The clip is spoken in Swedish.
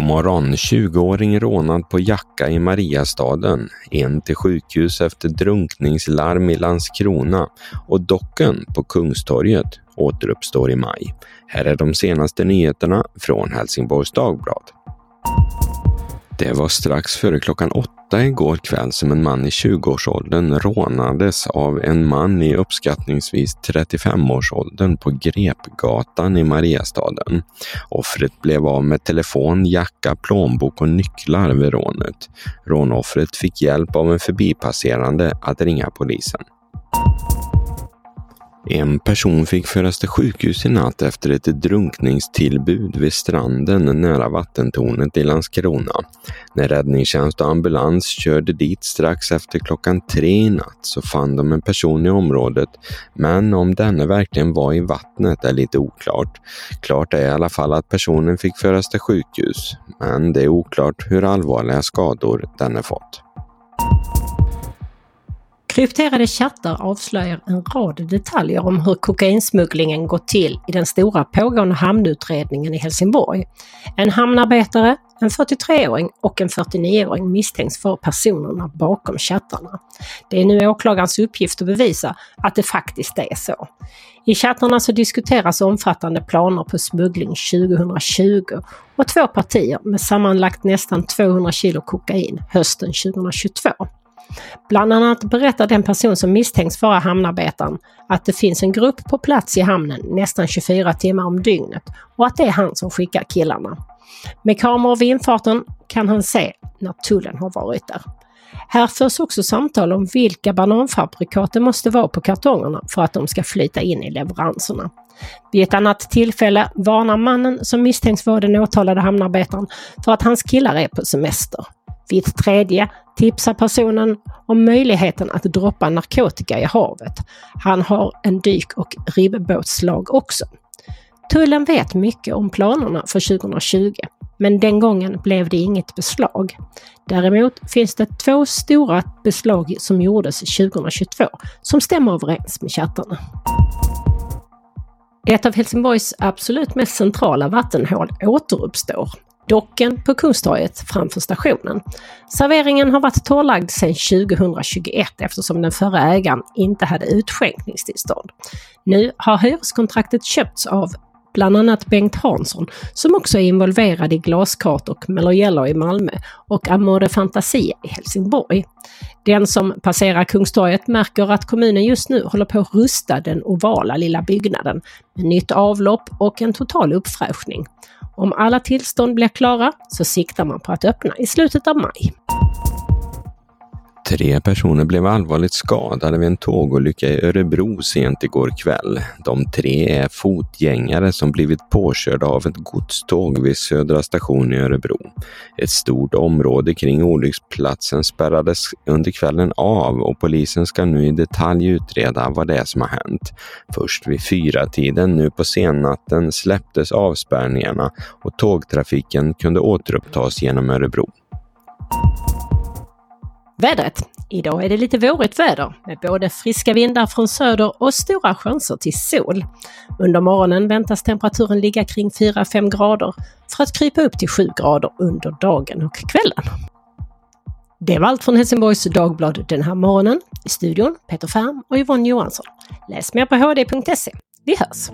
morgon, 20-åring rånad på jacka i Mariastaden, en till sjukhus efter drunkningslarm i Landskrona och docken på Kungstorget återuppstår i maj. Här är de senaste nyheterna från Helsingborgs Dagblad. Det var strax före klockan åtta igår kväll som en man i 20-årsåldern rånades av en man i uppskattningsvis 35-årsåldern på Grepgatan i Mariastaden. Offret blev av med telefon, jacka, plånbok och nycklar vid rånet. Rånoffret fick hjälp av en förbipasserande att ringa polisen. En person fick föras till sjukhus i natt efter ett drunkningstillbud vid stranden nära vattentornet i Landskrona. När räddningstjänst och ambulans körde dit strax efter klockan tre i natt så fann de en person i området, men om denne verkligen var i vattnet är lite oklart. Klart är i alla fall att personen fick föras till sjukhus, men det är oklart hur allvarliga skador denne fått. Krypterade chattar avslöjar en rad detaljer om hur kokainsmugglingen gått till i den stora pågående hamnutredningen i Helsingborg. En hamnarbetare, en 43-åring och en 49-åring misstänks för personerna bakom chattarna. Det är nu åklagarens uppgift att bevisa att det faktiskt är så. I chattarna så diskuteras omfattande planer på smuggling 2020 och två partier med sammanlagt nästan 200 kilo kokain hösten 2022. Bland annat berättar den person som misstänks vara hamnarbetaren att det finns en grupp på plats i hamnen nästan 24 timmar om dygnet och att det är han som skickar killarna. Med kameror vid infarten kan han se när tullen har varit där. Här förs också samtal om vilka bananfabrikat det måste vara på kartongerna för att de ska flyta in i leveranserna. Vid ett annat tillfälle varnar mannen som misstänks vara den åtalade hamnarbetaren för att hans killar är på semester. Vid ett tredje tipsar personen om möjligheten att droppa narkotika i havet. Han har en dyk och ribbåtslag också. Tullen vet mycket om planerna för 2020, men den gången blev det inget beslag. Däremot finns det två stora beslag som gjordes 2022 som stämmer överens med chattarna. Ett av Helsingborgs absolut mest centrala vattenhål återuppstår docken på Kungstorget framför stationen. Serveringen har varit torrlagd sedan 2021 eftersom den förra ägaren inte hade utskänkningstillstånd. Nu har hyreskontraktet köpts av bland annat Bengt Hansson som också är involverad i Glaskart och Mellow Yellow i Malmö och Amore Fantasia i Helsingborg. Den som passerar Kungstorget märker att kommunen just nu håller på att rusta den ovala lilla byggnaden med nytt avlopp och en total uppfräschning. Om alla tillstånd blir klara så siktar man på att öppna i slutet av maj. Tre personer blev allvarligt skadade vid en tågolycka i Örebro sent igår kväll. De tre är fotgängare som blivit påkörda av ett godståg vid Södra station i Örebro. Ett stort område kring olycksplatsen spärrades under kvällen av och polisen ska nu i detalj utreda vad det är som har hänt. Först vid fyra tiden nu på sennatten släpptes avspärrningarna och tågtrafiken kunde återupptas genom Örebro. Vädret. Idag är det lite vårigt väder med både friska vindar från söder och stora chanser till sol. Under morgonen väntas temperaturen ligga kring 4-5 grader för att krypa upp till 7 grader under dagen och kvällen. Det var allt från Helsingborgs Dagblad den här morgonen. I studion Peter Färm och Yvonne Johansson. Läs mer på hd.se. Vi hörs!